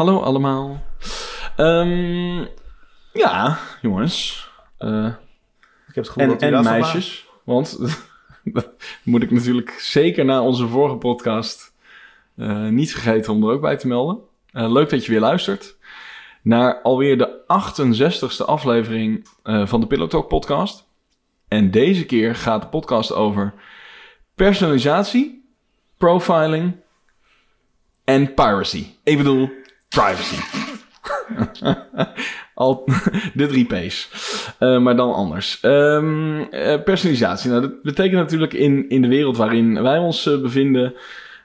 hallo allemaal. Ehm, ja, jongens. Uh, ik heb het gevoel en dat en meisjes. Want dat moet ik natuurlijk zeker na onze vorige podcast uh, niet vergeten om er ook bij te melden. Uh, leuk dat je weer luistert naar alweer de 68ste aflevering van de Pillow Talk podcast. En deze keer gaat de podcast over personalisatie, profiling en piracy. Ik bedoel, privacy. Al de drie P's. Maar dan anders. Um, uh, personalisatie. Nou, dat betekent natuurlijk in, in de wereld waarin wij ons uh, bevinden.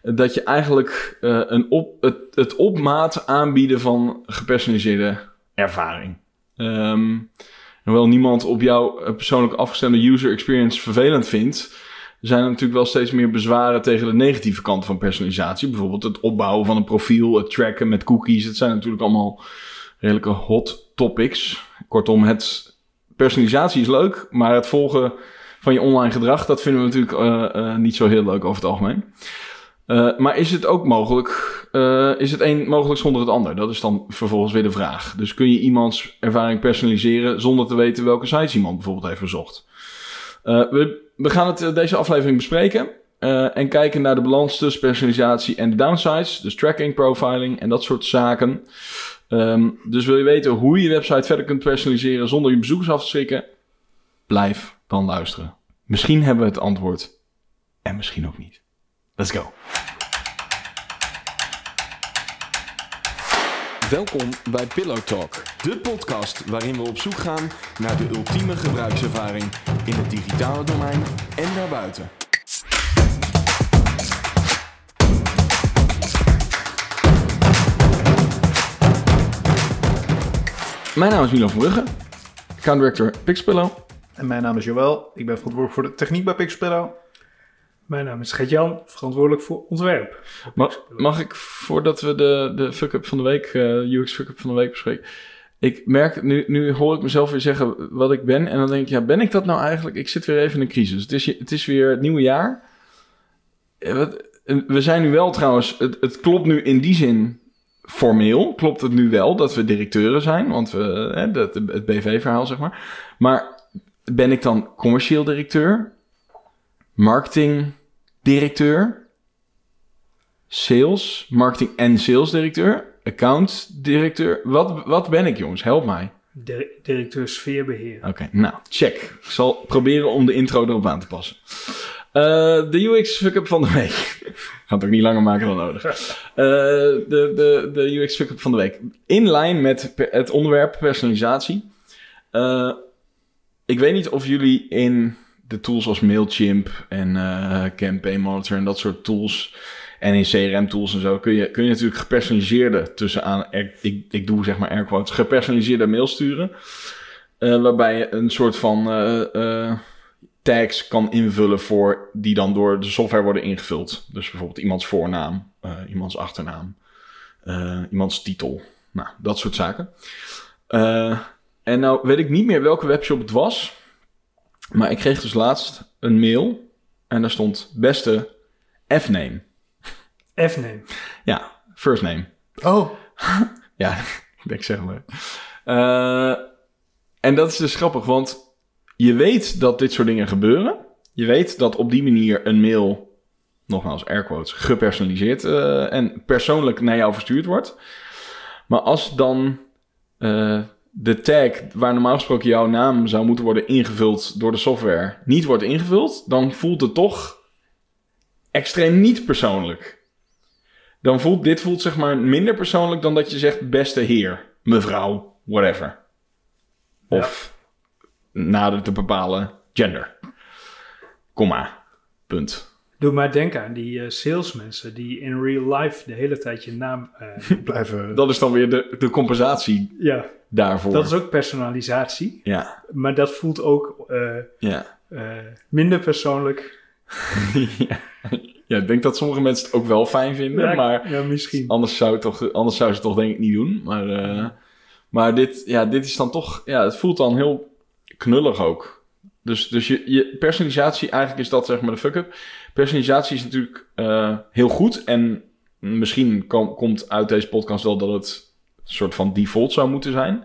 dat je eigenlijk een op, het, het op maat aanbieden van gepersonaliseerde ervaring. Um, hoewel niemand op jouw persoonlijk afgestemde user experience vervelend vindt zijn er natuurlijk wel steeds meer bezwaren tegen de negatieve kant van personalisatie. Bijvoorbeeld het opbouwen van een profiel, het tracken met cookies. Het zijn natuurlijk allemaal redelijke hot topics. Kortom, het personalisatie is leuk, maar het volgen van je online gedrag, dat vinden we natuurlijk uh, uh, niet zo heel leuk over het algemeen. Uh, maar is het ook mogelijk, is het een mogelijk zonder het ander? Dat is dan vervolgens weer de vraag. Dus kun je iemands ervaring personaliseren zonder te weten welke sites iemand bijvoorbeeld heeft verzocht? We we gaan het uh, deze aflevering bespreken. Uh, en kijken naar de balans tussen personalisatie en de downsides. Dus tracking, profiling en dat soort zaken. Um, dus wil je weten hoe je je website verder kunt personaliseren zonder je bezoekers af te schrikken? Blijf dan luisteren. Misschien hebben we het antwoord. En misschien ook niet. Let's go. Welkom bij Pillow Talk, de podcast waarin we op zoek gaan naar de ultieme gebruikservaring in het digitale domein en daarbuiten. Mijn naam is Milan van Brugge, account director Pixpillow. En mijn naam is Joël, ik ben verantwoordelijk voor de techniek bij Pixpillow. Mijn naam is Gert-Jan, verantwoordelijk voor ontwerp. Mag, mag ik, voordat we de, de fuck-up van de week, uh, UX fuck-up van de week bespreken... Ik merk, nu, nu hoor ik mezelf weer zeggen wat ik ben. En dan denk ik, ja, ben ik dat nou eigenlijk? Ik zit weer even in een crisis. Het is, het is weer het nieuwe jaar. We zijn nu wel trouwens, het, het klopt nu in die zin formeel. Klopt het nu wel dat we directeuren zijn? Want we, hè, dat, het BV-verhaal zeg maar. Maar ben ik dan commercieel directeur? Marketing directeur? Sales, marketing en sales directeur? account directeur. Wat, wat ben ik, jongens? Help mij. directeur sfeerbeheer. Oké, okay, nou, check. Ik zal proberen om de intro erop aan te passen. Uh, de UX fuck-up van de week. Gaat het ook niet langer maken dan nodig. Uh, de, de, de UX fuck-up van de week. In lijn met het onderwerp personalisatie. Uh, ik weet niet of jullie in de tools als Mailchimp en Campaign Monitor en dat soort tools en in CRM-tools en zo kun je, kun je natuurlijk gepersonaliseerde tussen aan, ik, ik doe zeg maar air quotes, gepersonaliseerde mail sturen. Uh, waarbij je een soort van uh, uh, tags kan invullen voor die dan door de software worden ingevuld. Dus bijvoorbeeld iemands voornaam, iemands achternaam, iemands titel. Nou, dat soort zaken. en nou weet ik niet meer welke webshop het was. Maar ik kreeg dus laatst een mail. En daar stond beste F-name. F-name. Ja, first name. Oh. ja, ik denk zeg maar. Uh, en dat is dus grappig, want je weet dat dit soort dingen gebeuren. Je weet dat op die manier een mail, nogmaals air quotes, gepersonaliseerd uh, en persoonlijk naar jou verstuurd wordt. Maar als dan uh, de tag waar normaal gesproken jouw naam zou moeten worden ingevuld door de software niet wordt ingevuld, dan voelt het toch extreem niet persoonlijk dan voelt dit voelt zeg maar minder persoonlijk dan dat je zegt beste heer, mevrouw, whatever. Of ja. nader te bepalen gender. Komma. Punt. Doe maar denken aan die uh, salesmensen die in real life de hele tijd je naam uh, blijven. Dat is dan weer de, de compensatie ja. Daarvoor. Dat is ook personalisatie. Ja. Maar dat voelt ook uh, ja. minder persoonlijk. ja. Ja, ik denk dat sommige mensen het ook wel fijn vinden, ja, maar ja, misschien. Anders, zou het toch, anders zou ze het toch denk ik niet doen. Maar, uh, maar dit, ja, dit is dan toch, ja, het voelt dan heel knullig ook. Dus, dus je, je personalisatie, eigenlijk is dat zeg maar de fuck-up. Personalisatie is natuurlijk heel goed en misschien kom- komt uit deze podcast wel dat het soort van default zou moeten zijn.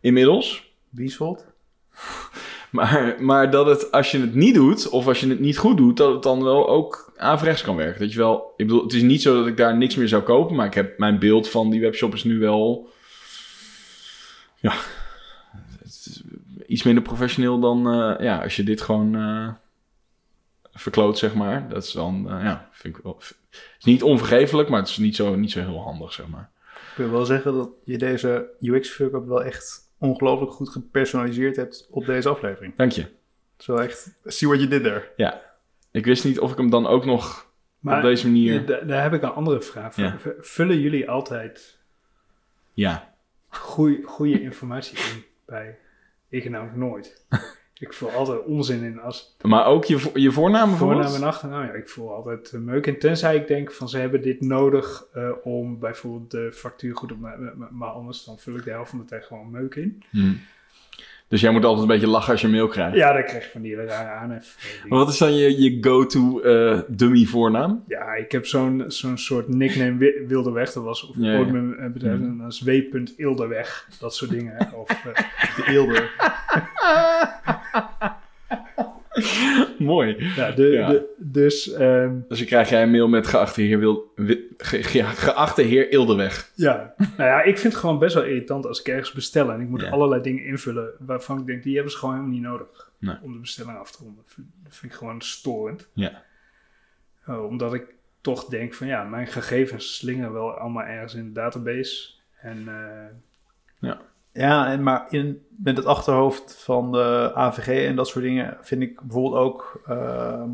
Inmiddels. Wie is volt? Maar, maar dat het, als je het niet doet, of als je het niet goed doet, dat het dan wel ook averechts kan werken. Dat je wel, ik bedoel, het is niet zo dat ik daar niks meer zou kopen, maar ik heb mijn beeld van die webshop is nu wel, ja, iets minder professioneel dan, eh, ja, als je dit gewoon eh, verkloot, zeg maar. Dat is dan, eh, ja, vind ik wel, het is niet onvergeeflijk, maar het is niet zo, niet zo heel handig, zeg maar. Ik wil wel zeggen dat je deze UX-fuck-up wel echt ongelooflijk goed gepersonaliseerd hebt op deze aflevering. Dank je. Wel echt, see what you did there. Ik wist niet of ik hem dan ook nog Maar op deze manier, da- daar heb ik een andere vraag voor. Ja. Vullen jullie altijd ja. goede informatie in bij? Ik namelijk nooit. ik voel altijd onzin in als Maar ook je, je voornaam bijvoorbeeld? voornaam en achternaam. Ja, ik voel altijd eh, meuk in. Tenzij ik denk van ze hebben dit nodig eh, om bijvoorbeeld de factuur goed op... Maar, anders dan vul ik de helft van de tijd gewoon meuk in. Hm. Dus jij moet altijd een beetje lachen als je mail krijgt. Ja, dan krijg je van die rare aanhef. Maar wat is dan je, je go-to eh, dummy voornaam? Ja, ik heb zo'n zo'n soort nickname Wi- Wilderweg. Dat was Ja, ja. ooit mijn bedrijf. En dat is W.Ilderweg. Dat soort dingen. Of, eh, De eelde. Mooi. ja, de, Ja. De, dus ehm, Dus dan krijg jij een mail met geachte heer, Wil, Wi- ge- ge- geachte heer Ildeweg. ja. nou ja, ik vind het gewoon best wel irritant als ik ergens bestel. En ik moet Ja. allerlei dingen invullen waarvan ik denk, die hebben ze gewoon helemaal niet nodig. Nee. Om de bestelling af te ronden. Dat vind- Dat vind ik gewoon storend. Ja. Eh, omdat ik toch denk van ja, mijn gegevens slingen wel allemaal ergens in de database. En eh, Ja, en maar in, met het achterhoofd van de AVG en dat soort dingen vind ik bijvoorbeeld ook ehm,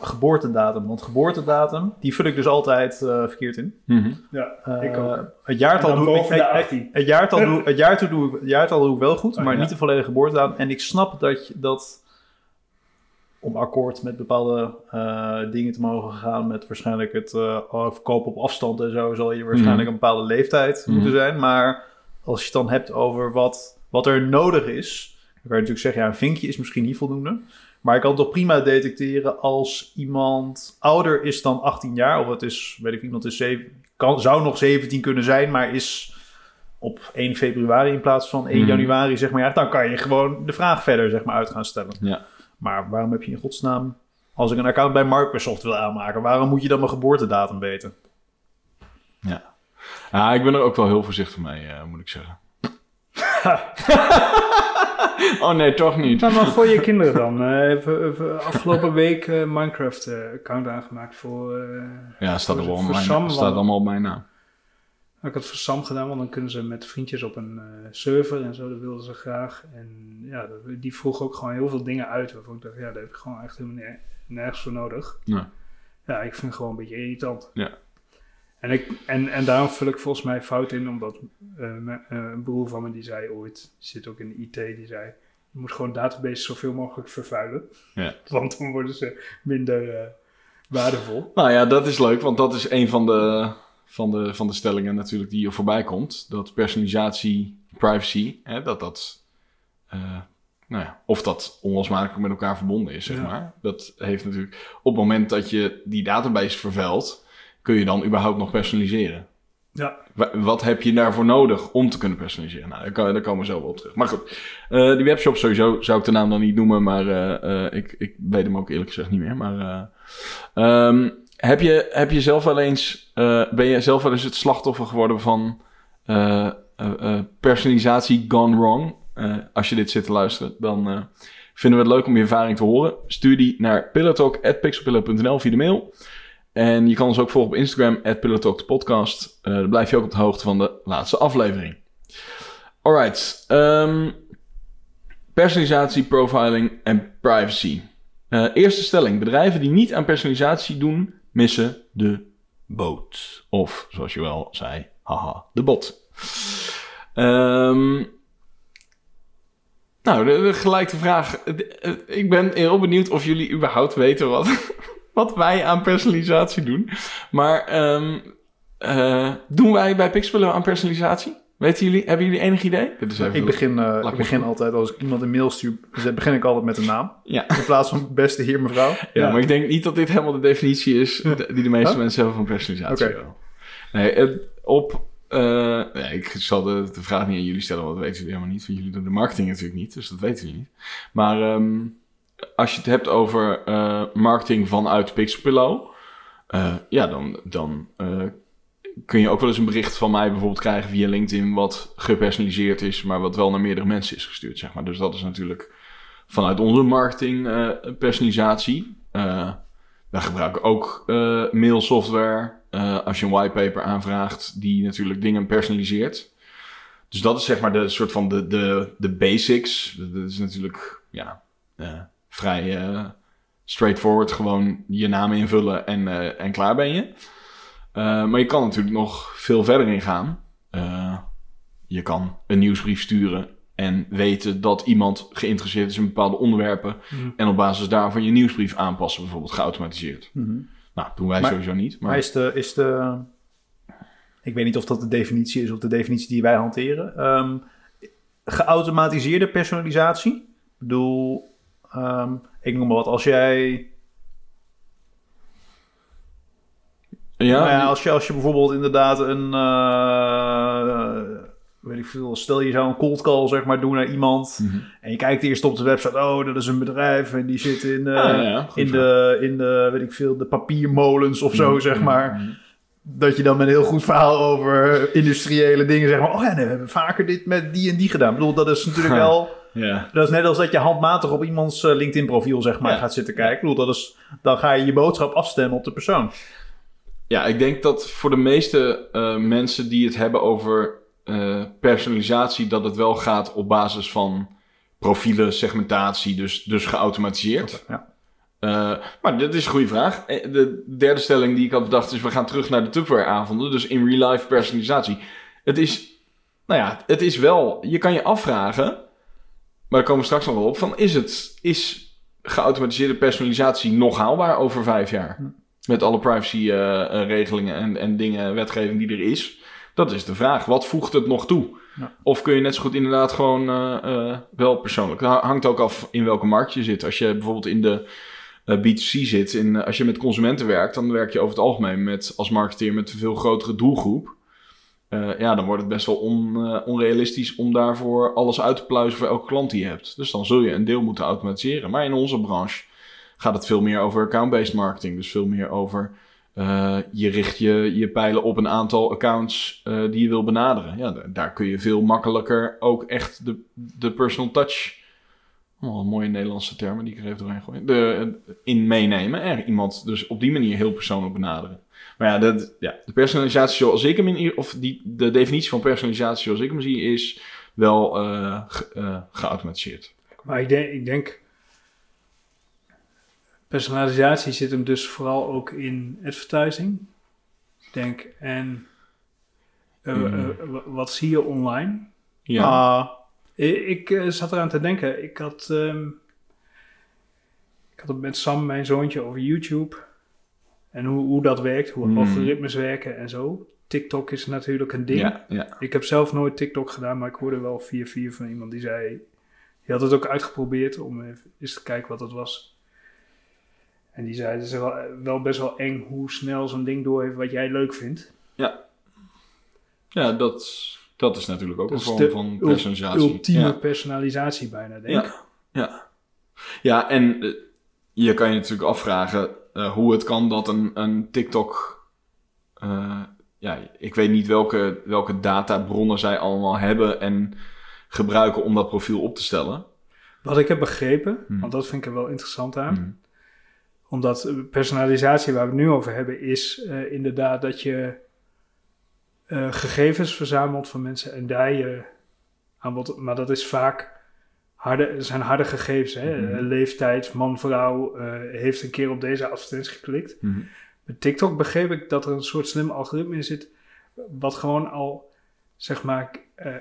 geboortedatum. Want geboortedatum, die vul ik dus altijd eh, verkeerd in. Mhm. ja, Eh, ik ook. Het jaartal doe ik... de het- 18. Het jaartal doe, het jaartal doe, ik- het jaartal doe ik wel goed, Oh, maar ja. niet de volledige geboortedatum. En ik snap dat je dat om akkoord met bepaalde eh, dingen te mogen gaan, met waarschijnlijk het eh, verkopen op afstand en zo, zal je waarschijnlijk Mhm. een bepaalde leeftijd Mhm. moeten zijn. Maar als je het dan hebt over wat, wat er nodig is, dan kan je natuurlijk zeggen, ja, een vinkje is misschien niet voldoende. Maar ik kan het toch prima detecteren als iemand ouder is dan 18 jaar, of het is, weet ik, iemand is zeven, kan, zou nog 17 kunnen zijn, maar is op 1 februari in plaats van 1 Mhm. januari, zeg maar, ja, dan kan je gewoon de vraag verder, zeg maar, uit gaan stellen. Ja. Maar waarom heb je in godsnaam, als ik een account bij Microsoft wil aanmaken, waarom moet je dan mijn geboortedatum weten? Ja, ik ben er ook wel heel voorzichtig mee, eh, moet ik zeggen. oh nee, toch niet. Nou, maar voor je kinderen dan. Even afgelopen week eh, Minecraft-account aangemaakt voor... Ja, staat er wel Voor Sam. Staat allemaal op mijn naam. ik had het voor Sam gedaan, want dan kunnen ze met vriendjes op een server en zo. Dat wilden ze graag. En ja, die vroeg ook gewoon heel veel dingen uit. Waarvan ik dacht, ja, daar heb ik gewoon echt helemaal ner- nergens voor nodig. Nee. Ja, ik vind het gewoon een beetje irritant. Ja. En, ik, en, en daarom vul ik volgens mij fout in, omdat eh, eh, een broer van me die zei ooit, zit ook in de IT, die zei, je moet gewoon databases zoveel mogelijk vervuilen. Ja. Want dan worden ze minder eh, waardevol. Nou ja, dat is leuk, want dat is een van de, van de, van de stellingen natuurlijk die er voorbij komt. Dat personalisatie, privacy, hè, dat dat... nou ja, of dat onlosmakelijk met elkaar verbonden is, zeg Ja. maar. Dat heeft natuurlijk... Op het moment dat je die database vervuilt... kun je dan überhaupt nog personaliseren. Ja. Wa- Wat heb je daarvoor nodig om te kunnen personaliseren? Nou, daar, kan, daar komen we zo wel op terug. Maar goed, eh, die webshop sowieso zou ik de naam dan niet noemen, maar eh, eh, ik, ik weet hem ook eerlijk gezegd niet meer. Maar eh, ehm, heb, je, heb je zelf wel eens, ben je zelf wel eens het slachtoffer geworden van personalisatie gone wrong? Als je dit zit te luisteren, dan vinden we het leuk om je ervaring te horen. Stuur die naar pillowtalk.pixelpillow.nl via de mail. En je kan ons ook volgen op Instagram, at podcast. Eh, dan blijf je ook op de hoogte van de laatste aflevering. Alright. ehm, personalisatie, profiling en privacy. Eh, eerste stelling. Bedrijven die niet aan personalisatie doen, missen de boot. Of, zoals je wel zei, haha, de bot. Ehm, nou, de, de gelijk de vraag. Eh, Ik ben heel benieuwd of jullie überhaupt weten wat, wat wij aan personalisatie doen. Maar ehm, eh, doen wij bij Pixpillow aan personalisatie? Weten jullie, hebben jullie enig idee? Dit is even Ik begin, eh, ik begin altijd, als ik iemand een mail stuur, begin ik altijd met een naam. Ja. In plaats van beste heer, mevrouw. Ja, Ja. maar ik denk niet dat dit helemaal de definitie is die de meeste Huh? mensen hebben van personalisatie. Oké. Nee, op... eh, nee, ik zal de, de vraag niet aan jullie stellen, want dat weten jullie helemaal niet. Want jullie doen de marketing natuurlijk niet, dus dat weten jullie niet. Maar ehm, als je het hebt over eh, marketing vanuit Pixelpillow... eh, ja, dan, dan eh, kun je ook wel eens een bericht van mij bijvoorbeeld krijgen via LinkedIn... wat gepersonaliseerd is, maar wat wel naar meerdere mensen is gestuurd, zeg maar. Dus dat is natuurlijk vanuit onze marketing personalisatie. Wij gebruiken ook eh, mailsoftware. als je een whitepaper aanvraagt, die natuurlijk dingen personaliseert. Dus dat is zeg maar de soort van de, de, de basics. Dat is natuurlijk ja, eh, vrij eh, straightforward. Gewoon je naam invullen en, eh, en klaar ben je. Eh, maar je kan natuurlijk nog veel verder ingaan. Eh je kan een nieuwsbrief sturen en weten dat iemand geïnteresseerd is in bepaalde onderwerpen. Mhm. En op basis daarvan je nieuwsbrief aanpassen, bijvoorbeeld geautomatiseerd. Mhm. Nou, doen wij Maar- sowieso niet. Maar, Maar is de, is de... Ik weet niet of dat de definitie is of de definitie die wij hanteren. Ehm, geautomatiseerde personalisatie? Ik bedoel, ehm, ik noem maar wat. Als jij... ja, nou ja, als, je, als je bijvoorbeeld inderdaad een... eh, weet ik veel, stel je zou een cold call zeg maar doen naar iemand... Mhm. En je kijkt eerst op de website, oh, dat is een bedrijf en die zit in, eh, Ah, ja, ja, goed in, de, in de, weet ik veel, de papiermolens of zo, Mhm, zeg maar. mhm. Dat je dan met een heel goed verhaal over industriële dingen zeg maar, oh ja, nee, we hebben vaker dit met die en die gedaan. Ik bedoel, dat is natuurlijk wel, Ja. dat is net als dat je handmatig op iemands eh, LinkedIn profiel zeg maar Ja. gaat zitten kijken. Ik bedoel, dat is, dan ga je je boodschap afstemmen op de persoon. ja, ik denk dat voor de meeste eh, mensen die het hebben over eh, personalisatie, dat het wel gaat op basis van profielen, segmentatie, dus, dus geautomatiseerd. Ja. Maar dit is een goede vraag. De derde stelling die ik had bedacht is: we gaan terug naar de Tupperware-avonden. Dus in real life personalisatie. Het is, nou ja, het is wel. Je kan je afvragen, maar daar komen we straks nog wel op. Van is het is geautomatiseerde personalisatie nog haalbaar over vijf jaar? Hm. Met alle privacy-regelingen en, en dingen, wetgeving die er is. Dat is de vraag. Wat voegt het nog toe? Ja. Of kun je net zo goed inderdaad gewoon eh, eh, wel persoonlijk. Dat hangt ook af in welke markt je zit. Als je bijvoorbeeld in de eh, B2C zit, in, eh, als je met consumenten werkt, dan werk je over het algemeen met, als marketeer met een veel grotere doelgroep. Eh, ja, dan wordt het best wel on, eh, onrealistisch om daarvoor alles uit te pluizen voor elke klant die je hebt. Dus dan zul je een deel moeten automatiseren. Maar in onze branche gaat het veel meer over account-based marketing. Dus veel meer over eh, je richt je, je pijlen op een aantal accounts die je wil benaderen. Ja, daar, daar kun je veel makkelijker ook echt de, de personal touch. Oh, een mooie Nederlandse termen die ik er even doorheen gooi. De, in meenemen. En iemand dus op die manier heel persoonlijk benaderen. Maar ja, dat, ja de personalisatie zoals ik hem in, of die, de definitie van personalisatie zoals ik hem zie, is wel eh, ge- eh, geautomatiseerd. Maar ik denk, ik denk, personalisatie zit hem dus vooral ook in advertising. Ik denk, en eh, Mm. eh, wa- wat zie je online? Ja. Ah, Ik zat eraan te denken. Ik had, ehm, ik had het met Sam, mijn zoontje, over YouTube. En hoe, hoe dat werkt, hoe Hmm. algoritmes werken en zo. TikTok is natuurlijk een ding. ja, ja. Ik heb zelf nooit TikTok gedaan, maar ik hoorde wel via via van iemand die zei... Die had het ook uitgeprobeerd om even eens te kijken wat het was. En die zei, het is wel, wel best wel eng hoe snel zo'n ding door heeft wat jij leuk vindt. ja dat, dat is natuurlijk ook Dat een vorm van personalisatie. Ultieme Ja. personalisatie bijna, denk ik. Ja, ja. ja en eh, je kan je natuurlijk afvragen eh, hoe het kan dat een, een TikTok. eh, ja, ik weet niet welke, welke databronnen zij allemaal hebben en gebruiken om dat profiel op te stellen. Wat ik heb begrepen, Hmm. want dat vind ik er wel interessant aan. Mhm. Omdat personalisatie waar we het nu over hebben is eh, inderdaad dat je gegevens verzamelt van mensen en daar je aan wat, maar dat is vaak harde, zijn harde gegevens, hè? Mhm. Eh, leeftijd, man, vrouw, eh, heeft een keer op deze advertentie geklikt. Mhm. Met TikTok begreep ik dat er een soort slim algoritme in zit, wat gewoon al, zeg maar, eh,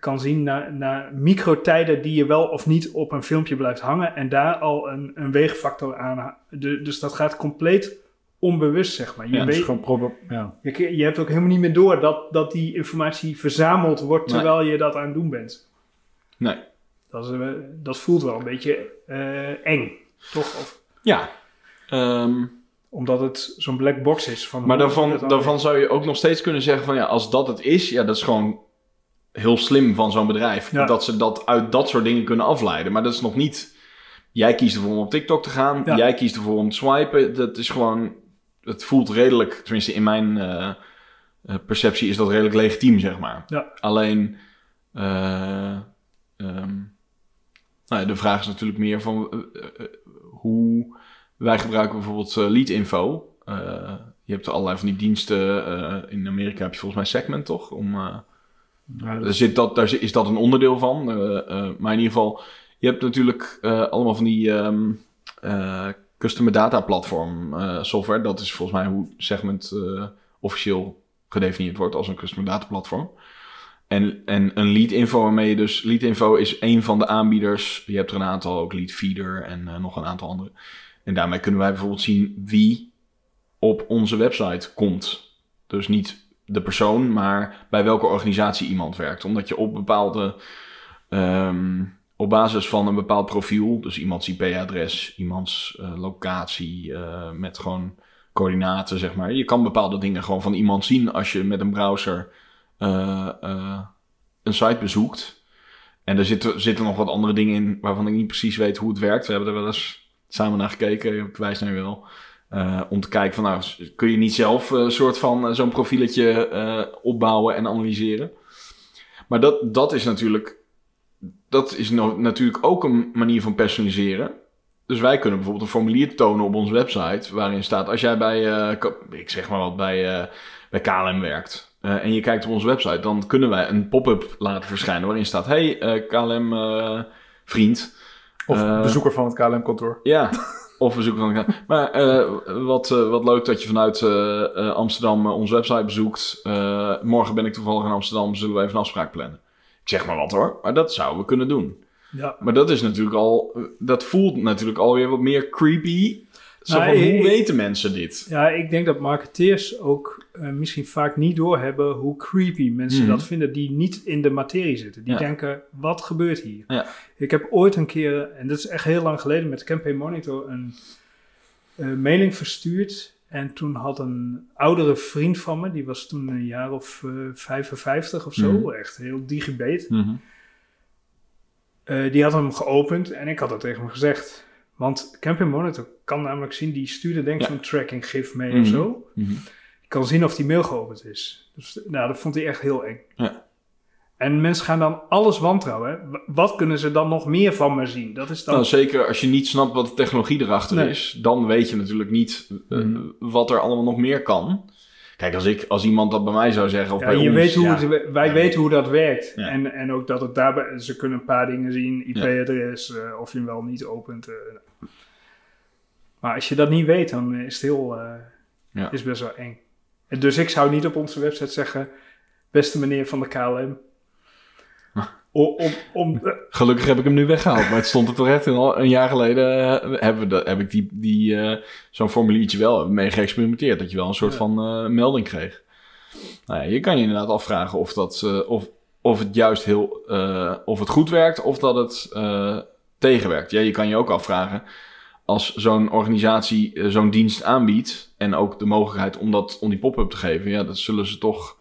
kan zien naar, naar microtijden die je wel of niet op een filmpje blijft hangen en daar al een, een weegfactor aan. de- Dus dat gaat compleet onbewust, zeg maar. Je, Ja, weet, ja. je, je hebt ook helemaal niet meer door dat, dat die informatie verzameld wordt Nee. terwijl je dat aan het doen bent. Nee. Dat, is, eh, dat voelt wel een beetje eh, eng, toch? Of, Ja. Ehm, omdat het zo'n black box is. Van maar daarvan, zou je ook nog steeds kunnen zeggen van ja, als dat het is, ja, dat is gewoon heel slim van zo'n bedrijf. Ja. Dat ze dat uit dat soort dingen kunnen afleiden. Maar dat is nog niet. Jij kiest ervoor om op TikTok te gaan. Ja. Jij kiest ervoor om te swipen. Dat is gewoon. Het voelt redelijk, tenminste in mijn eh, perceptie is dat redelijk legitiem, zeg maar. Ja. Alleen. eh, ehm, nou ja, de vraag is natuurlijk meer van eh, eh, hoe wij gebruiken bijvoorbeeld eh, lead info. Je hebt allerlei van die diensten. in Amerika heb je volgens mij Segment toch? Om, Ja, dat daar, is- zit dat, daar is dat een onderdeel van. maar in ieder geval, je hebt natuurlijk allemaal van die ehm eh, customer data platform software. Dat is volgens mij hoe Segment officieel gedefinieerd wordt als een customer data platform. En, en een lead info waarmee je dus... Lead info is een van de aanbieders. Je hebt er een aantal, ook lead feeder en eh, nog een aantal andere. En daarmee kunnen wij bijvoorbeeld zien wie op onze website komt. Dus niet de persoon, maar bij welke organisatie iemand werkt. Omdat je op bepaalde... ehm, op basis van een bepaald profiel, dus iemands IP-adres, iemands eh, locatie, eh, met gewoon coördinaten, zeg maar. Je kan bepaalde dingen gewoon van iemand zien als je met een browser een site bezoekt. En er zitten, zitten nog wat andere dingen in waarvan ik niet precies weet hoe het werkt. We hebben er wel eens samen naar gekeken, ik wijs naar wel. Eh, om te kijken van, nou, kun je niet zelf een soort van eh, zo'n profieletje eh, opbouwen en analyseren? Maar dat, dat is natuurlijk, dat is natuurlijk ook een manier van personaliseren. Dus wij kunnen bijvoorbeeld een formulier tonen op onze website waarin staat, als jij bij, eh, ik zeg maar wat, bij, eh, bij KLM werkt eh, en je kijkt op onze website, dan kunnen wij een pop-up laten verschijnen waarin staat, hey eh, KLM eh, vriend, Of bezoeker van het KLM-kantoor. ja, of we zoeken dan. Maar wat, wat leuk dat je vanuit Amsterdam onze website bezoekt. Morgen ben ik toevallig in Amsterdam, zullen we even een afspraak plannen. Ik zeg maar wat hoor, maar dat zouden we kunnen doen. Ja. Maar dat is natuurlijk al, dat voelt natuurlijk alweer wat meer creepy. Zo Nou, van, hoe ik- weten mensen dit? ja, ik denk dat marketeers ook eh, misschien vaak niet doorhebben hoe creepy mensen Mhm. dat vinden die niet in de materie zitten. Die Ja. denken, wat gebeurt hier? Ja. Ik heb ooit een keer, en dat is echt heel lang geleden, met Campaign Monitor een eh, mailing verstuurd. En toen had een oudere vriend van me, die was toen een jaar of eh 55 of zo, Mhm. echt heel digibet. Mhm. Die had hem geopend en ik had dat tegen hem gezegd. Want Campaign Monitor kan namelijk zien, die stuurde denk ik Ja. zo'n tracking gif mee Mhm. of zo. Mhm. Je kan zien of die mail geopend is. Dus nou, dat vond hij echt heel eng. Ja. En mensen gaan dan alles wantrouwen. hè. Wat kunnen ze dan nog meer van me zien? Dat is dan... Nou, zeker als je niet snapt wat de technologie erachter Nee. is, dan weet je natuurlijk niet eh, Mhm. wat er allemaal nog meer kan. Kijk, als, ik, als iemand dat bij mij zou zeggen, of ja, bij je ons, weet hoe ja. het, wij Ja. weten hoe dat werkt. Ja. En, en ook dat het daarbij... Ze kunnen een paar dingen zien. IP-adres, eh, of je hem wel niet opent. eh. maar als je dat niet weet, dan is het heel... eh, Ja. is best wel eng. En dus ik zou niet op onze website zeggen... Beste meneer van de KLM... Om, om, om, eh, Gelukkig heb ik hem nu weggehaald, maar het stond er toch echt al een jaar geleden. eh, hebben we dat, heb ik die, die, eh, zo'n formuliertje wel mee geëxperimenteerd. Dat je wel een soort Ja. van melding kreeg. Nou ja, je kan je inderdaad afvragen of, dat, of, of het juist heel. of het goed werkt of dat het tegenwerkt. Ja, je kan je ook afvragen. Als zo'n organisatie zo'n dienst aanbiedt. en ook de mogelijkheid om, dat, om die pop-up te geven. ja, dat zullen ze toch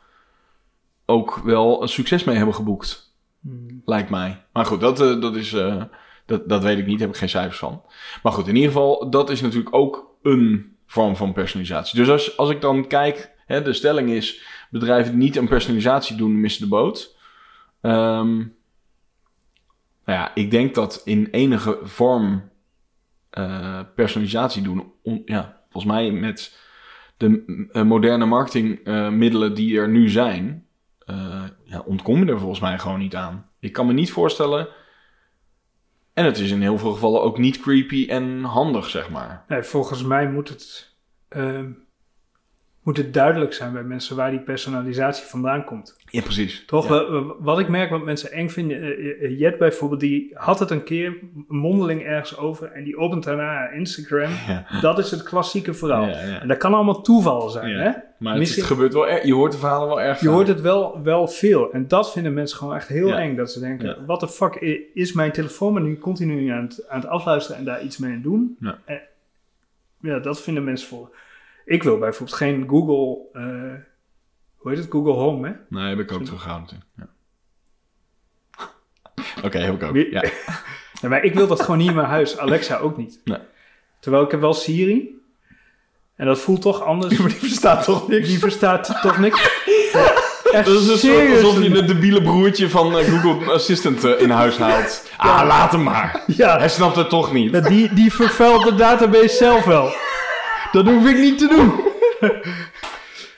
ook wel een succes mee hebben geboekt. Hmm. Lijkt mij. Maar goed, dat, eh, dat is. eh, dat, dat weet ik niet, heb ik geen cijfers van. Maar goed, in ieder geval, dat is natuurlijk ook een vorm van personalisatie. Dus als, als ik dan kijk, hè, de stelling is: bedrijven niet aan personalisatie doen, missen de boot. Ehm, nou ja, ik denk dat in enige vorm eh, personalisatie doen, ja, volgens mij met de moderne marketingmiddelen die er nu zijn, eh, ja, ontkom je er volgens mij gewoon niet aan. Ik kan me niet voorstellen. En het is in heel veel gevallen ook niet creepy en handig, zeg maar. Nee, volgens mij moet het... ehm, moet het duidelijk zijn bij mensen waar die personalisatie vandaan komt. Ja, precies. Toch? Ja. Wat ik merk wat mensen eng vinden. eh, eh, Jet bijvoorbeeld, die had het een keer mondeling ergens over. En die opent daarna Instagram. Ja. Dat is het klassieke verhaal. Ja. En dat kan allemaal toeval zijn. Hè? Maar het, Misschien- het gebeurt wel. Je hoort de verhalen wel erg Je hoort het wel, wel veel. En dat vinden mensen gewoon echt heel eng. Dat ze denken, wat de fuck is mijn telefoon maar nu continu aan het, aan het afluisteren en daar iets mee aan doen? Ja. En, ja, dat vinden mensen voor. Ik wil bijvoorbeeld geen Google, eh, hoe heet het, Google Home, hè? Nee, heb ik ook teruggehouden. Ja. Oké, heb ik ook. Ja. Maar ik wil dat gewoon niet in mijn huis. Alexa ook niet. Nee. Terwijl ik heb wel Siri. En dat voelt toch anders. Maar die verstaat toch niks? Die verstaat toch niks. Echt Dat is serieus. alsof je het debiele broertje van eh, Google Assistant eh, in huis haalt. Ah, laat hem maar. Ja, Hij snapt het toch niet. Die, die vervuilt de database zelf wel. Dat hoef ik niet te doen.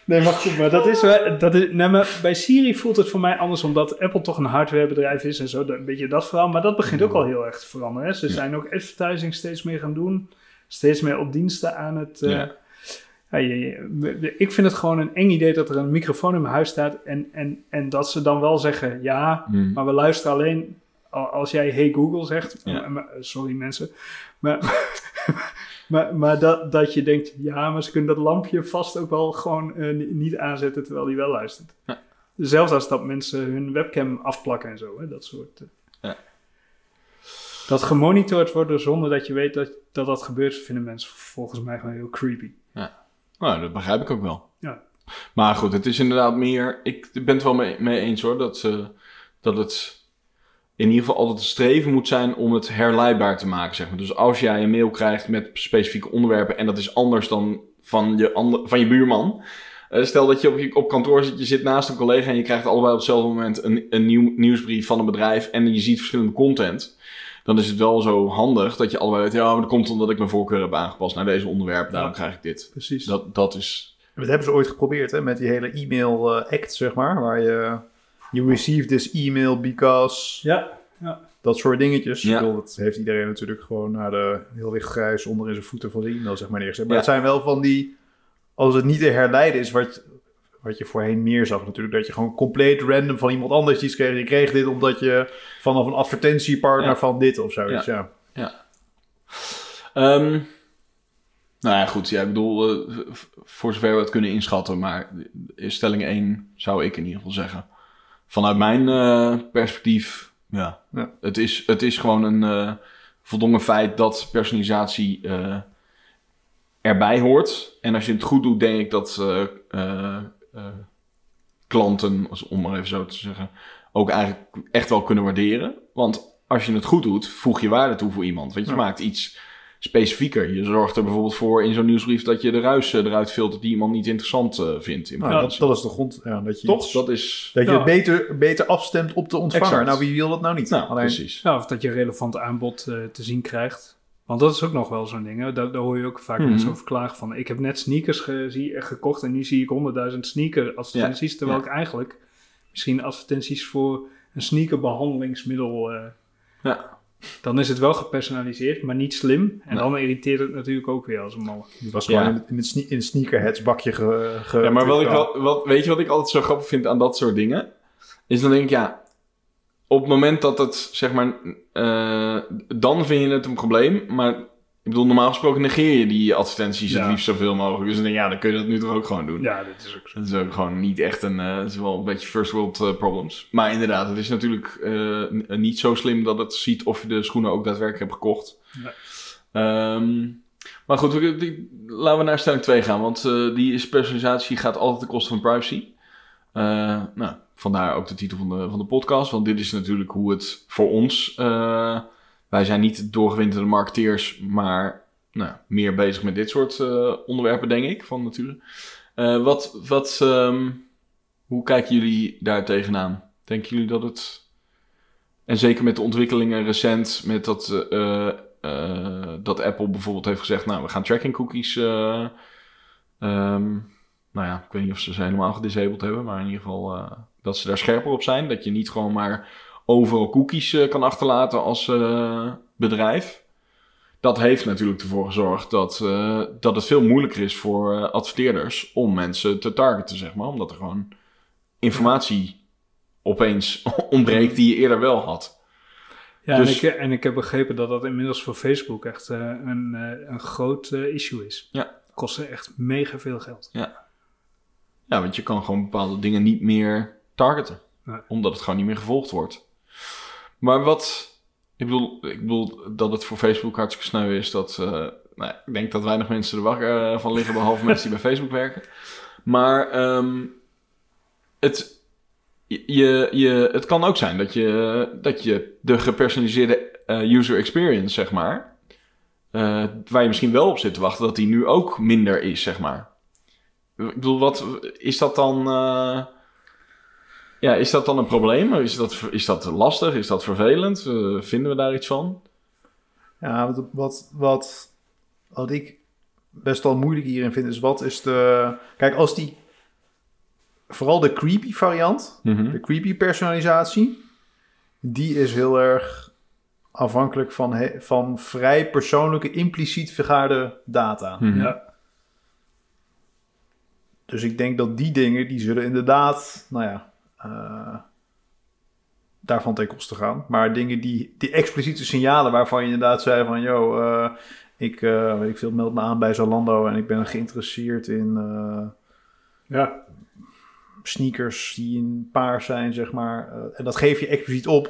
Nee, maar goed, maar dat is, dat is nee, maar bij Siri voelt het voor mij anders, omdat Apple toch een hardwarebedrijf is en zo, een beetje dat verhaal. Maar dat begint ook al heel erg te veranderen. Hè. Ze zijn ook advertising steeds meer gaan doen, steeds meer op diensten aan het... eh, Ja. ik vind het gewoon een eng idee dat er een microfoon in mijn huis staat en, en, en dat ze dan wel zeggen, ja, Hmm. maar we luisteren alleen al- als jij Hey Google zegt. Ja. Maar- sorry mensen. Maar, maar, maar dat, dat je denkt, ja, maar ze kunnen dat lampje vast ook wel gewoon eh, ni- niet aanzetten terwijl die wel luistert. Ja. Zelfs als dat mensen hun webcam afplakken en zo, hè, dat soort. eh. Ja. Dat gemonitord worden zonder dat je weet dat dat, dat gebeurt, vinden mensen volgens mij gewoon heel creepy. Nou, dat begrijp ik ook wel. Ja. Maar goed, het is inderdaad meer... Ik ben het wel mee, mee eens hoor, dat, eh, dat het in ieder geval altijd een streven moet zijn om het herleidbaar te maken, zeg maar. Dus als jij een mail krijgt met specifieke onderwerpen en dat is anders dan van je, ander, van je buurman... eh, stel dat je op, je op kantoor zit, je zit naast een collega en je krijgt allebei op hetzelfde moment een, een nieuw nieuwsbrief van een bedrijf en je ziet verschillende content. Dan is het wel zo handig dat je allebei weet, ja, maar dat komt omdat ik mijn voorkeur heb aangepast naar deze onderwerpen, daarom Ja. krijg ik dit. Precies. Dat, dat is. Dat hebben ze ooit geprobeerd, hè, met die hele e-mail eh, act, zeg maar. Waar je, you received this email because... Ja, Dat soort dingetjes. Ja. Ik bedoel, dat heeft iedereen natuurlijk gewoon naar de heel licht grijs onder in zijn voeten van de e-mail, zeg maar, neergezet. Maar Ja. het zijn wel van die... Als het niet te herleiden is wat, wat je voorheen meer zag natuurlijk. Dat je gewoon compleet random van iemand anders iets kreeg. Je kreeg dit omdat je vanaf een advertentiepartner Ja. van dit of zoiets, ja. Ehm, nou ja, goed. Ja, ik bedoel, eh, voor zover we het kunnen inschatten. Maar in stelling 1 zou ik in ieder geval zeggen. Vanuit mijn eh, perspectief, ja. Ja. Het, is, het is gewoon een eh voldongen feit dat personalisatie eh, erbij hoort. En als je het goed doet, denk ik dat eh, eh, eh, klanten, als- om maar even zo te zeggen, ook eigenlijk echt wel kunnen waarderen. Want als je het goed doet, voeg je waarde toe voor iemand. Want je Ja. maakt iets specifieker. Je zorgt er bijvoorbeeld voor in zo'n nieuwsbrief dat je de ruis eh, eruit filtert die iemand niet interessant eh, vindt. In Nou, Ja, dat, dat is de grond. Ja, dat je, Toch? iets- Dat is... dat je het beter, beter afstemt op de ontvanger. Exact. Nou, wie wil dat nou niet? Nou, Alleen, precies. Ja, of dat je een relevant aanbod eh, te zien krijgt. Want dat is ook nog wel zo'n ding. Hè? Daar, daar hoor je ook vaak Mhm. mensen over klagen van. Ik heb net sneakers ge- zie- gekocht en nu zie ik honderdduizend sneaker advertenties. terwijl ja. ik eigenlijk misschien advertenties voor een sneakerbehandelingsmiddel... eh, Ja. Dan is het wel gepersonaliseerd, maar niet slim. En Nee. dan irriteert het natuurlijk ook weer als een malle. die was gewoon Ja. in, het- in het, sne- in het sneakerheads bakje ge, ge- Ja, maar wat ik wel, wat, weet je wat ik altijd zo grappig vind aan dat soort dingen? Is dan denk ik, ja, op het moment dat het, zeg maar, eh, dan vind je het een probleem. Maar ik bedoel, normaal gesproken negeer je die advertenties Ja. het liefst zoveel mogelijk. Dus dan ja, dan kun je dat nu toch ook gewoon doen. Ja, dat is ook zo. Dat is ook gewoon niet echt een, eh, het is wel een beetje first world eh, problems. Maar inderdaad, het is natuurlijk eh, niet zo slim dat het ziet of je de schoenen ook daadwerkelijk hebt gekocht. Ehm, maar goed, we- die- laten we naar stelling 2 gaan, want die is personalisatie gaat altijd ten koste van privacy. Nou, vandaar ook de titel van de, van de podcast, want dit is natuurlijk hoe het voor ons, wij zijn niet doorgewinterde marketeers, maar nou, meer bezig met dit soort eh, onderwerpen, denk ik, van nature. Eh, wat, wat, ehm, hoe kijken jullie daar tegenaan? Denken jullie dat het. En zeker met de ontwikkelingen recent, met dat, eh, dat Apple bijvoorbeeld heeft gezegd: Nou, we gaan tracking cookies. eh, ehm, nou ja, ik weet niet of ze ze helemaal gedisabled hebben, maar in ieder geval dat ze daar scherper op zijn. Dat je niet gewoon maar overal cookies eh, kan achterlaten als eh, bedrijf. dat heeft natuurlijk ervoor gezorgd dat, eh, dat het veel moeilijker is voor adverteerders om mensen te targeten, zeg maar. Omdat er gewoon informatie opeens ontbreekt die je eerder wel had. Ja, Dus- en, ik, en ik heb begrepen dat dat inmiddels voor Facebook echt een, een groot issue is. Ja. Kostte echt mega veel geld. Ja, want je kan gewoon bepaalde dingen niet meer targeten. Nee. Omdat het gewoon niet meer gevolgd wordt. Maar wat... Ik bedoel, ik bedoel dat het voor Facebook hartstikke sneu is. Dat, eh, nou, ik denk dat weinig mensen er wakker eh, van liggen. Behalve mensen die bij Facebook werken. Maar ehm, het, je, je, het kan ook zijn dat je, dat je de gepersonaliseerde eh, user experience, zeg maar... waar je misschien wel op zit te wachten, dat die nu ook minder is, zeg maar. Ik bedoel, wat is dat dan? Ja, is dat dan een probleem? Is dat, is dat lastig? Is dat vervelend? Eh, vinden we daar iets van? Ja, wat, wat, wat, wat ik best wel moeilijk hierin vind, is wat is de... Kijk, als die... Vooral de creepy variant, de creepy personalisatie, die is heel erg afhankelijk van, he- van vrij persoonlijke, impliciet vergaarde data. Mhm. Ja. Dus ik denk dat die dingen, die zullen inderdaad, nou ja, eh, daarvan ten koste gaan. Maar dingen die, die expliciete signalen waarvan je inderdaad zei van, yo, eh, ik, weet ik veel, meld me aan bij Zalando en ik ben geïnteresseerd in Ja. sneakers die in paars zijn, zeg maar. En dat geef je expliciet op.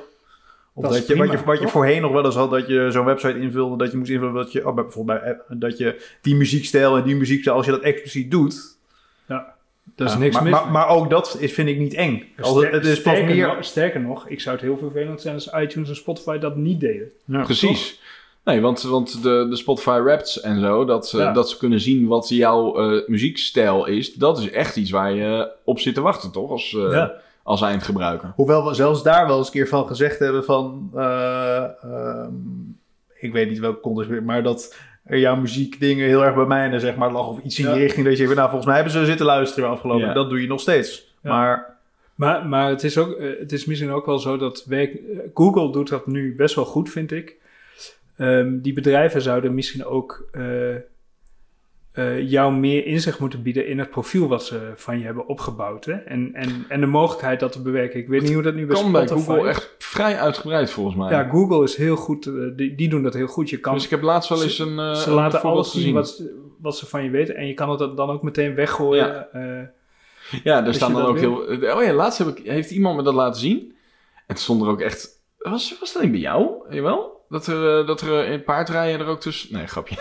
Of Dat dat, is je, wat, prima, je, wat je voorheen nog wel eens had, dat je zo'n website invulde, dat je moest invullen dat je, oh, bij- bijvoorbeeld bij dat je die muziekstijl en die muziekstijl, als je dat expliciet doet, Dat is Ja, niks maar, mis maar, ook dat is, vind ik niet eng. Als het, is pas sterker, meer... nog, sterker nog, ik zou het heel vervelend zijn als iTunes en Spotify dat niet deden. Ja, Precies. Nee, want, want de, de Spotify Raps en zo, dat, ze- Ja. dat ze kunnen zien wat jouw eh, muziekstijl is, dat is echt iets waar je op zit te wachten, toch? Als, eh, Ja. als eindgebruiker. Hoewel we zelfs daar wel eens een keer van gezegd hebben van... eh, ehm, ik weet niet welke context maar dat jouw muziekdingen heel erg bij mij en zeg maar lag of iets in Ja. die richting dat je nou volgens mij hebben ze zitten luisteren afgelopen. Ja. Dat doe je nog steeds. Ja. Maar Maar, maar het, is ook, eh, het is misschien ook wel zo dat werk, eh, Google doet dat nu best wel goed, vind ik. Ehm, die bedrijven zouden misschien ook eh, eh, jou meer inzicht moeten bieden in het profiel wat ze van je hebben opgebouwd. Hè? En, en, en de mogelijkheid dat te bewerken. Ik weet niet hoe dat nu bij kan bij Google echt vrij uitgebreid volgens mij. Ja, Google is heel goed. eh, die, die doen dat heel goed. Je kan, dus ik heb laatst wel eens een, eh ze een laten alles zien wat, ze- wat ze van je weten. En je kan het dan ook meteen weggooien. Ja. Ja, er Als staan dan ook heel... Oh ja, laatst heb ik, heeft iemand me dat laten zien. En het stond er ook echt... Was, was dat niet bij jou? Jawel? Dat er, eh, dat er eh, in paardrijden er ook tussen... Nee, grapje.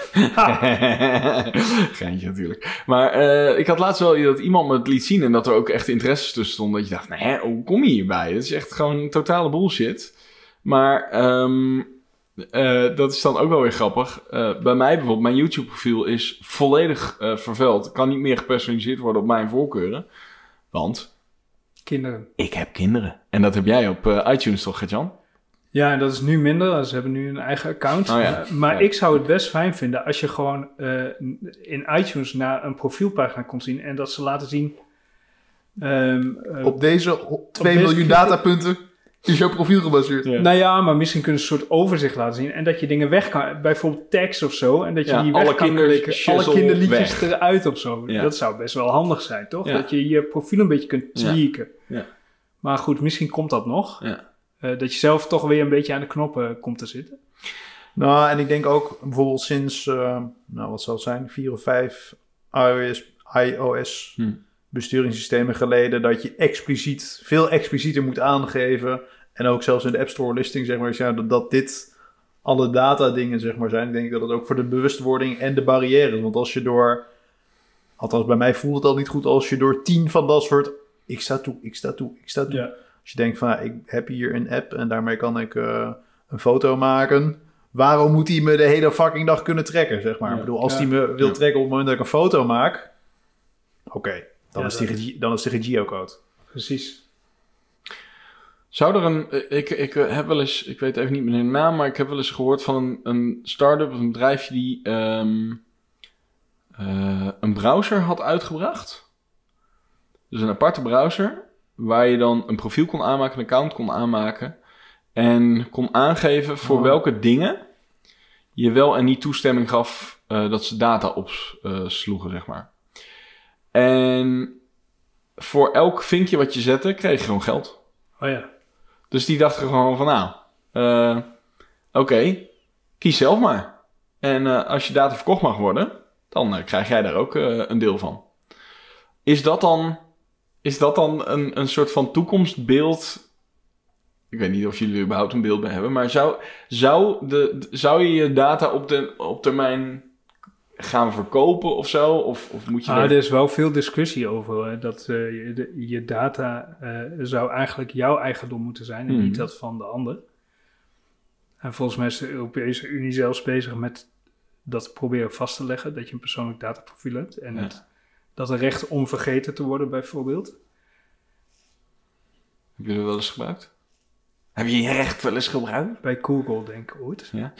Geintje natuurlijk. Maar eh, ik had laatst wel dat iemand me het liet zien... en dat er ook echt interesses tussen stonden. Dat je dacht, nee, hoe kom je hierbij? Dat is echt gewoon totale bullshit. Maar ehm, eh, dat is dan ook wel weer grappig. Bij mij bijvoorbeeld, mijn YouTube-profiel is volledig vervuild. Kan niet meer gepersonaliseerd worden op mijn voorkeuren. Want kinderen. ik heb kinderen. En dat heb jij op iTunes toch, Gert-Jan? Ja, en dat is nu minder. Ze hebben nu een eigen account. Oh ja. Eh, maar Ja. ik zou het best fijn vinden als je gewoon eh, in iTunes naar een profielpagina komt zien en dat ze laten zien. ehm, eh, op deze o- 2 deze miljoen datapunten is jouw profiel gebaseerd. Ja. Nou ja, maar misschien kunnen ze een soort overzicht laten zien. En dat je dingen weg kan. Bijvoorbeeld tekst of zo. En dat je Ja, die weg alle kan klikken. Alle kinderliedjes weg. eruit of zo. Ja. Dat zou best wel handig zijn, toch? Ja. Dat je je profiel een beetje kunt Ja. tweaken. Ja. Maar goed, misschien komt dat nog. Ja. Eh, dat je zelf toch weer een beetje aan de knoppen komt te zitten. Nou, en ik denk ook bijvoorbeeld sinds, eh, nou wat zal het zijn, vier of vijf iOS, iOS Hm. besturingssystemen geleden, dat je expliciet, veel explicieter moet aangeven. En ook zelfs in de App Store listing, zeg maar, ja, dat, dat dit alle data dingen, zeg maar, zijn. Ik denk dat het ook voor de bewustwording en de barrières. Want als je door, althans bij mij voelt het al niet goed, als je door tien van dat soort, ik sta toe, ik sta toe, ik sta toe. Ja. Als je denkt van, ja, ik heb hier een app en daarmee kan ik eh, een foto maken. Waarom moet hij me de hele fucking dag kunnen trekken, zeg maar? Ja. Ik bedoel, als Ja. hij me wil Ja. trekken op het moment dat ik een foto maak... Oké, dan, Ja, is die dan is die geocode. Precies. Zou er een... eh, Ik, ik eh, heb wel eens... Ik weet even niet meer de naam, maar ik heb wel eens gehoord van een, een start-up of een bedrijfje die ehm, eh, een browser had uitgebracht. Dus een aparte browser, waar je dan een profiel kon aanmaken, een account kon aanmaken. En kon aangeven voor Oh. welke dingen je wel en niet toestemming gaf eh, dat ze data opsloegen, zeg maar. En voor elk vinkje wat je zette, kreeg je gewoon geld. Oh ja. Dus die dachten gewoon van, nou, eh, oké, kies zelf maar. En eh, als je data verkocht mag worden, dan eh, krijg jij daar ook eh, een deel van. Is dat dan, is dat dan een, een soort van toekomstbeeld? Ik weet niet of jullie er überhaupt een beeld bij hebben, maar zou, zou, de, zou je je data op, de, op termijn gaan verkopen of zo? Of, of moet je Ah, er- er is wel veel discussie over hè, dat eh, je, de- je data eh, zou eigenlijk jouw eigendom moeten zijn en Mhm. niet dat van de ander. En volgens mij is de Europese Unie zelfs bezig met dat proberen vast te leggen, dat je een persoonlijk dataprofiel hebt. En Ja. het, dat een recht om vergeten te worden bijvoorbeeld. Heb je dat wel eens gebruikt? Heb je je recht wel eens gebruikt? Bij Google denk ik ooit. Ja.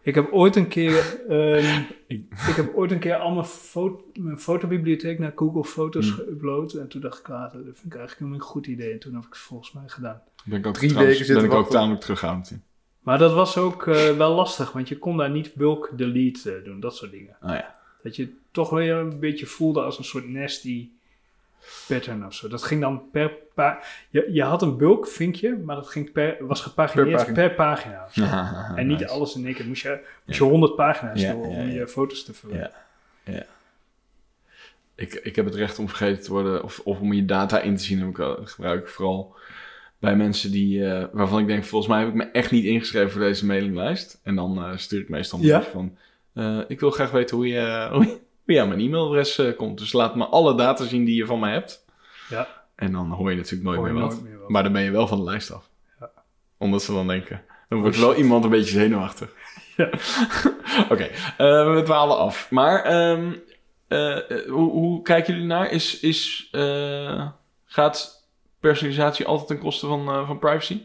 Ik heb ooit een keer, ehm, Ik- ik heb ooit een keer al mijn, fo- mijn fotobibliotheek naar Google Foto's Hmm. geüpload. En toen dacht ik, ah, dat vind ik eigenlijk helemaal een goed idee. En toen heb ik het volgens mij gedaan. Ben ik ook, Drie trouwens- weken ben ik ook tamelijk terughoudend in. Maar dat was ook eh, wel lastig, want je kon daar niet bulk delete eh, doen, dat soort dingen. Oh ja. Dat je toch weer een beetje voelde als een soort nasty pattern of zo. Dat ging dan per pa je, je had een bulk vinkje, maar dat ging per, was gepagineerd Per per pagina. en niet alles in één keer. Moest je, moest je 100 pagina's Ja, door ja, om ja. je foto's te verwerken. Ik, ik heb het recht om vergeten te worden of, of om je data in te zien. Heb ik, wel- gebruik ik vooral bij mensen die, eh, waarvan ik denk, volgens mij heb ik me echt niet ingeschreven voor deze mailinglijst. En dan eh, stuur ik meestal een Ja? van, eh, ik wil graag weten hoe je, hoe je, hoe je aan mijn e-mailadres eh, komt. Dus laat me alle data zien die je van mij hebt. Ja. En dan hoor je natuurlijk nooit Hoor meer wat. nooit meer wat. Maar dan ben je wel van de lijst af. Ja. Omdat ze dan denken, dan wordt wel iemand een beetje zenuwachtig. Ja. Oké, eh, we dwalen af. Maar ehm, eh, eh, hoe, hoe kijken jullie naar? Is, is, gaat personalisatie altijd ten koste van, van privacy?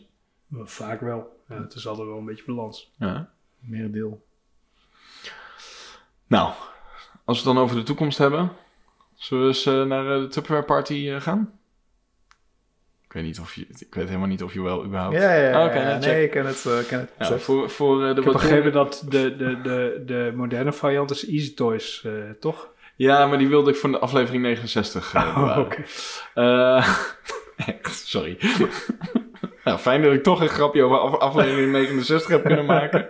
Vaak wel. Ja, het is altijd wel een beetje balans. Ja. Merendeel. Nou, als we het dan over de toekomst hebben, zullen we eens eh, naar eh, de Tupperware Party eh, gaan? Ik weet niet of je, ik weet helemaal niet of je wel überhaupt. Ja, ja, ja. Oh, ja. nou, nee, ik ken het. eh, ken het Ja, voor, voor eh, de Ik heb wat begrepen dat de, de, de, de moderne variant is Easy Toys, eh, toch? Ja, maar die wilde ik voor de aflevering 69 eh, bewaren. oké. Eh, echt, sorry. nou, fijn dat ik toch een grapje over af- aflevering 69 heb kunnen maken.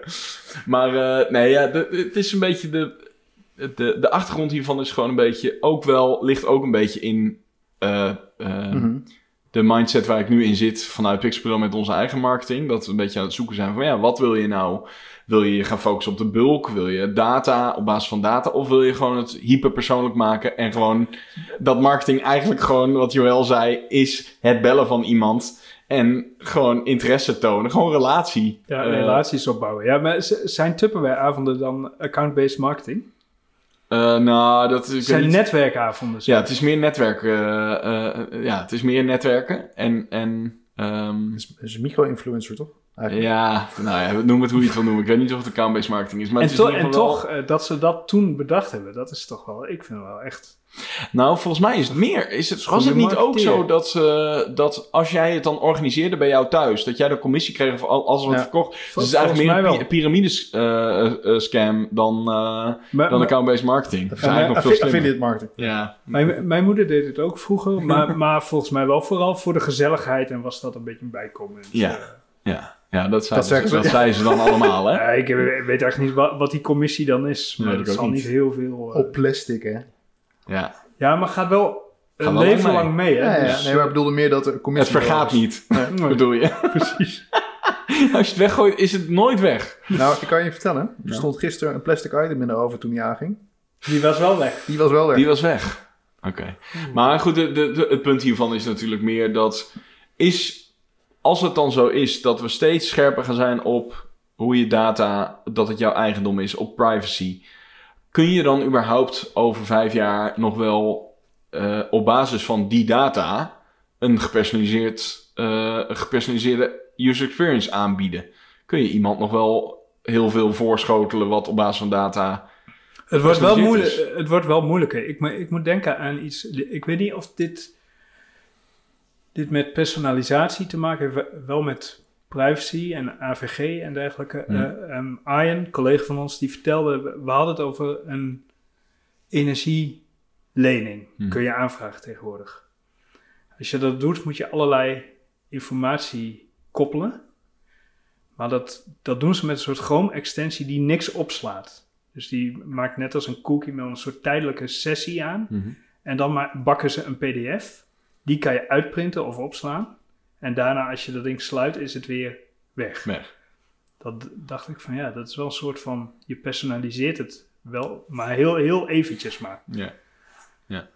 Maar eh, nee, ja, de- het is een beetje de, de... De achtergrond hiervan is gewoon een beetje... Ook wel, ligt ook een beetje in... eh, eh, Mhm. de mindset waar ik nu in zit vanuit Pixel met onze eigen marketing. Dat we een beetje aan het zoeken zijn van ja, wat wil je nou? Wil je je gaan focussen op de bulk? Wil je data op basis van data? Of wil je gewoon het hyperpersoonlijk maken en gewoon dat marketing eigenlijk gewoon, wat Joël zei, is het bellen van iemand en gewoon interesse tonen. Gewoon relatie. Ja, Eh, relaties opbouwen. Ja, maar zijn Tupperware-avonden dan account-based marketing? Eh, nou, dat is... zijn niet- netwerkavonden? Ja, het is meer netwerken. eh, eh, ja, het is meer netwerken. En, en ehm, Het is, het is een micro-influencer, toch? Eigenlijk. Ja, nou ja, noem het hoe je het wil noemen. Ik weet niet of het account-based marketing is. Maar en het is to- en wel- toch, eh, dat ze dat toen bedacht hebben, dat is toch wel, ik vind het wel echt... Nou, volgens mij is het meer. Is het, was het niet ook zo dat, eh, dat als jij het dan organiseerde bij jou thuis, dat jij de commissie kreeg voor al- alles wat Ja. verkocht? Dus het is eigenlijk meer een wel. pi- pyramidescam dan, eh, Maar- dan maar- account-based marketing. Dat is eigenlijk nog veel slimmer. affiliate marketing. Ja. Mijn, mijn moeder deed het ook vroeger, maar, maar volgens mij wel vooral voor de gezelligheid en was dat een beetje een bijkomend. Ja. eh. Ja. Ja, dat, zei, Dat zeggen ze, dat ja. zeiden ze dan allemaal, hè? Ja, ik weet eigenlijk niet wat, wat die commissie dan is, maar Nee, het ik ook zal niet heel veel... eh, Op plastic, hè? Ja. Ja, maar gaat wel een Gaat wel leven lang mee. lang mee, hè? Ja, ja. Dus, nee, maar ik bedoelde meer dat de Het commissie... vergaat niet, Nee. bedoel je? precies. Als je het weggooit, is het nooit weg. Nou, ik kan je vertellen. Er Ja. stond gisteren een plastic item in de oven toen die aanging. Die was wel weg. Die was wel weg. Die was weg. Oké. Maar goed, de, de, de- het punt hiervan is natuurlijk meer dat... Is, als het dan zo is dat we steeds scherper gaan zijn op hoe je data... dat het jouw eigendom is, op privacy... kun je dan überhaupt over vijf jaar nog wel... eh, op basis van die data... een gepersonaliseerd, eh, een gepersonaliseerde user experience aanbieden? Kun je iemand nog wel heel veel voorschotelen... wat op basis van data... Het wordt, wel moeilijk, het wordt wel moeilijker. Ik, ik moet denken aan iets. Ik weet niet of dit, dit met personalisatie te maken wel met privacy en AVG en dergelijke. Ehm, Arjen, een collega van ons, die vertelde, we, hadden het over een energielening. Hmm. Kun je aanvragen tegenwoordig. Als je dat doet, moet je allerlei informatie koppelen. Maar dat, dat doen ze met een soort Chrome-extensie die niks opslaat. Dus die maakt net als een cookie met een soort tijdelijke sessie aan. Mhm. En dan bakken ze een PDF. Die kan je uitprinten of opslaan. En daarna, als je dat ding sluit, is het weer weg. Weg. Dat dacht ik van ja, dat is wel een soort van. Je personaliseert het wel, maar heel, heel eventjes maar. Ja. Ja.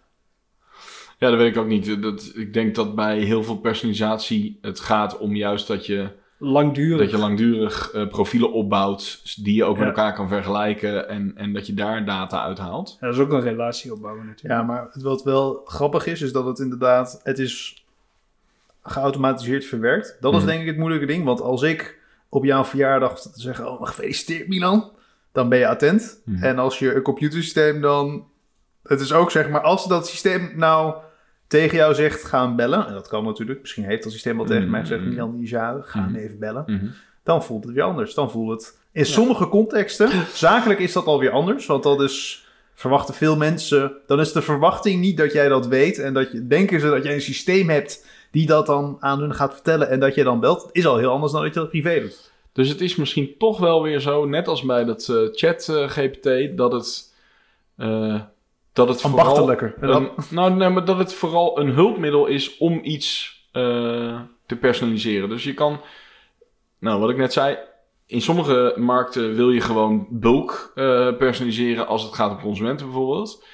Ja, dat weet ik ook niet. Dat, ik denk dat bij heel veel personalisatie het gaat om juist dat je, Langdurig. dat je langdurig eh, profielen opbouwt die je ook Ja. met elkaar kan vergelijken en, en dat je daar data uithaalt. Ja, dat is ook een relatie opbouwen natuurlijk. Ja, maar het- wat wel grappig is, is dat het inderdaad, het is geautomatiseerd verwerkt. Dat is Mhm. denk ik het moeilijke ding, want als ik op jouw verjaardag zeg, oh, gefeliciteerd Milan, dan ben je attent. Mhm. En als je een computersysteem dan, het is ook zeg maar, als dat systeem nou tegen jou zegt, gaan bellen, en dat kan natuurlijk, misschien heeft dat systeem al tegen mij gezegd. Milan die ga hem Mhm. even bellen. Mhm. Dan voelt het weer anders. Dan voelt het. In sommige contexten, zakelijk is dat alweer anders. Want dat is. Verwachten veel mensen. Dan is de verwachting niet dat jij dat weet. En dat je, denken ze dat jij een systeem hebt. die dat dan aan hun gaat vertellen. en dat je dan belt. Is al heel anders dan dat je dat privé doet. Dus het is misschien toch wel weer zo, net als bij dat eh, chat eh, GPT, dat het, eh, dat het vooral... Ambachtelijker. Een, nou, nee, maar dat het vooral een hulpmiddel is om iets eh, te personaliseren. Dus je kan, nou wat ik net zei, in sommige markten wil je gewoon bulk eh, personaliseren als het gaat om consumenten bijvoorbeeld.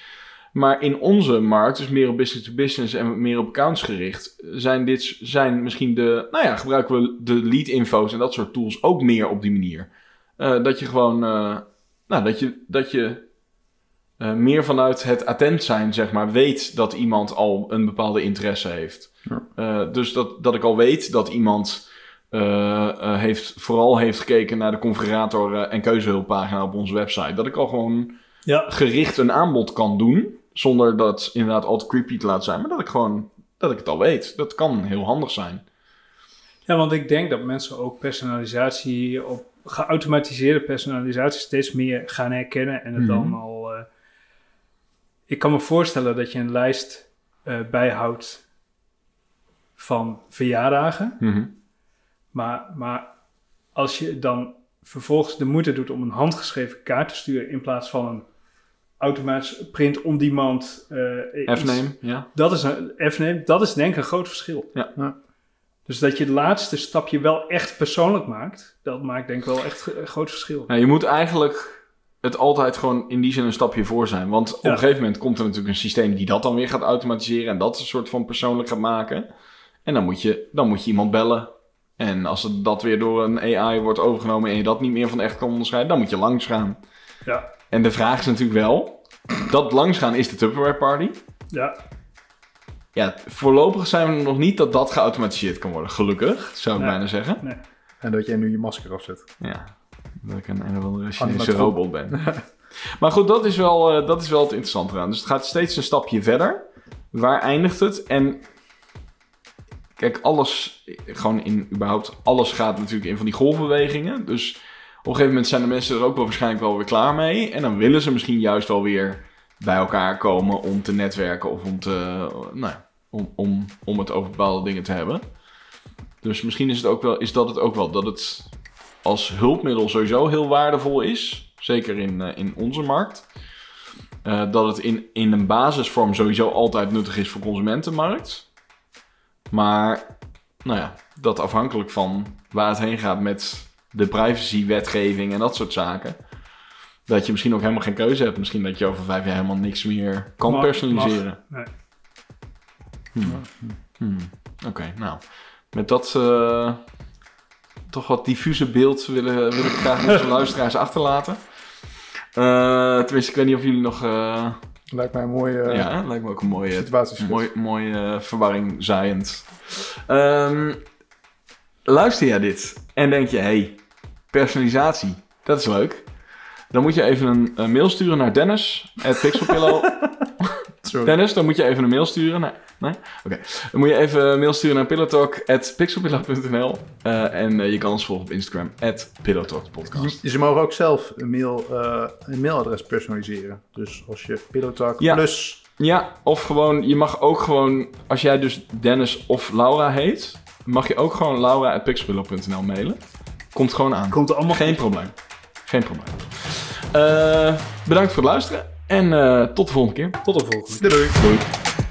Maar in onze markt, dus meer op business to business en meer op accounts gericht, zijn dit zijn misschien de, nou ja, gebruiken we de lead info's en dat soort tools ook meer op die manier. Eh, dat je gewoon, nou, dat je, dat je eh, meer vanuit het attent zijn, zeg maar, weet dat iemand al een bepaalde interesse heeft. Ja. Eh, dus dat, dat ik al weet dat iemand eh, heeft, vooral heeft gekeken naar de configurator en keuzehulppagina op onze website. Dat ik al gewoon Ja, gericht een aanbod kan doen, zonder dat inderdaad al te creepy te laten zijn, maar dat ik gewoon, dat ik het al weet. Dat kan heel handig zijn. Ja, want ik denk dat mensen ook personalisatie op geautomatiseerde personalisatie steeds meer gaan herkennen en het Mhm. dan al. Ik kan me voorstellen dat je een lijst eh, bijhoudt van verjaardagen, Mhm. maar, maar als je dan vervolgens de moeite doet om een handgeschreven kaart te sturen in plaats van een automatisch print on demand iets- F-name, ja. dat is een F-name, dat is denk ik een groot verschil. Ja. Ja. Dus dat je het laatste stapje wel echt persoonlijk maakt, dat maakt denk ik wel echt een groot verschil. Nou, je moet eigenlijk het altijd gewoon in die zin een stapje voor zijn. Want op een gegeven moment komt er natuurlijk een systeem die dat dan weer gaat automatiseren en dat een soort van persoonlijk gaat maken. En dan moet je, dan moet je iemand bellen. En als het, dat weer door een AI wordt overgenomen en je dat niet meer van echt kan onderscheiden, dan moet je langs gaan. Ja, En de vraag is natuurlijk wel, dat langs gaan is de Tupperware Party. ja, Ja, voorlopig zijn we er nog niet dat dat geautomatiseerd kan worden. Gelukkig, zou ik Nee. bijna zeggen. nee. En dat jij nu je masker afzet. Ja, dat ik een, een of andere Chinese robot ben. maar goed, dat is, wel, eh, dat is wel het interessante eraan. Dus het gaat steeds een stapje verder. Waar eindigt het? En kijk, alles, gewoon in überhaupt, alles gaat natuurlijk in van die golfbewegingen. Dus op een gegeven moment zijn de mensen er ook wel waarschijnlijk wel weer klaar mee. En dan willen ze misschien juist wel weer bij elkaar komen om te netwerken of om, te, nou, ja, om, om, om het over bepaalde dingen te hebben. Dus misschien is, het ook wel, is dat het ook wel, dat het als hulpmiddel sowieso heel waardevol is. Zeker in, eh, in onze markt. Eh, dat het in, in een basisvorm sowieso altijd nuttig is voor consumentenmarkt. Maar, nou ja, dat afhankelijk van waar het heen gaat met de privacywetgeving en dat soort zaken. Dat je misschien ook helemaal geen keuze hebt. Misschien dat je over vijf jaar helemaal niks meer kan Mag- personaliseren. mag. Nee. Hmm. Hmm. Oké, nou. Met dat eh, toch wat diffuse beeld willen, wil ik graag onze luisteraars achterlaten. Eh, tenminste, ik weet niet of jullie nog... eh, Lijkt mij een mooie eh, ja, lijkt me ook een mooie, situatie. mooi, mooi eh, verwarring zaaiend. Ehm, luister jij dit en denk je, hey, personalisatie, dat is leuk. Dan moet je even een, een mail sturen naar Dennis, at Pixelpillow. Sorry. Dennis, dan moet je even een mail sturen. Nee? nee? Oké. Dan moet je even een mail sturen naar pillowtalk.pixelpillow.nl Eh, En eh, je kan ons volgen op Instagram, pillowtalkpodcast. Je- Ze mogen ook zelf een, mail, eh, een mailadres personaliseren. Dus als je Pillowtalk Ja. plus... Ja, of gewoon, je mag ook gewoon, als jij dus Dennis of Laura heet, mag je ook gewoon laura.pixelpillow.nl mailen. Komt gewoon aan. Komt er allemaal Geen probleem. Geen probleem. Eh, bedankt voor het luisteren en eh, tot de volgende keer. tot de volgende. Doei doei. Doei.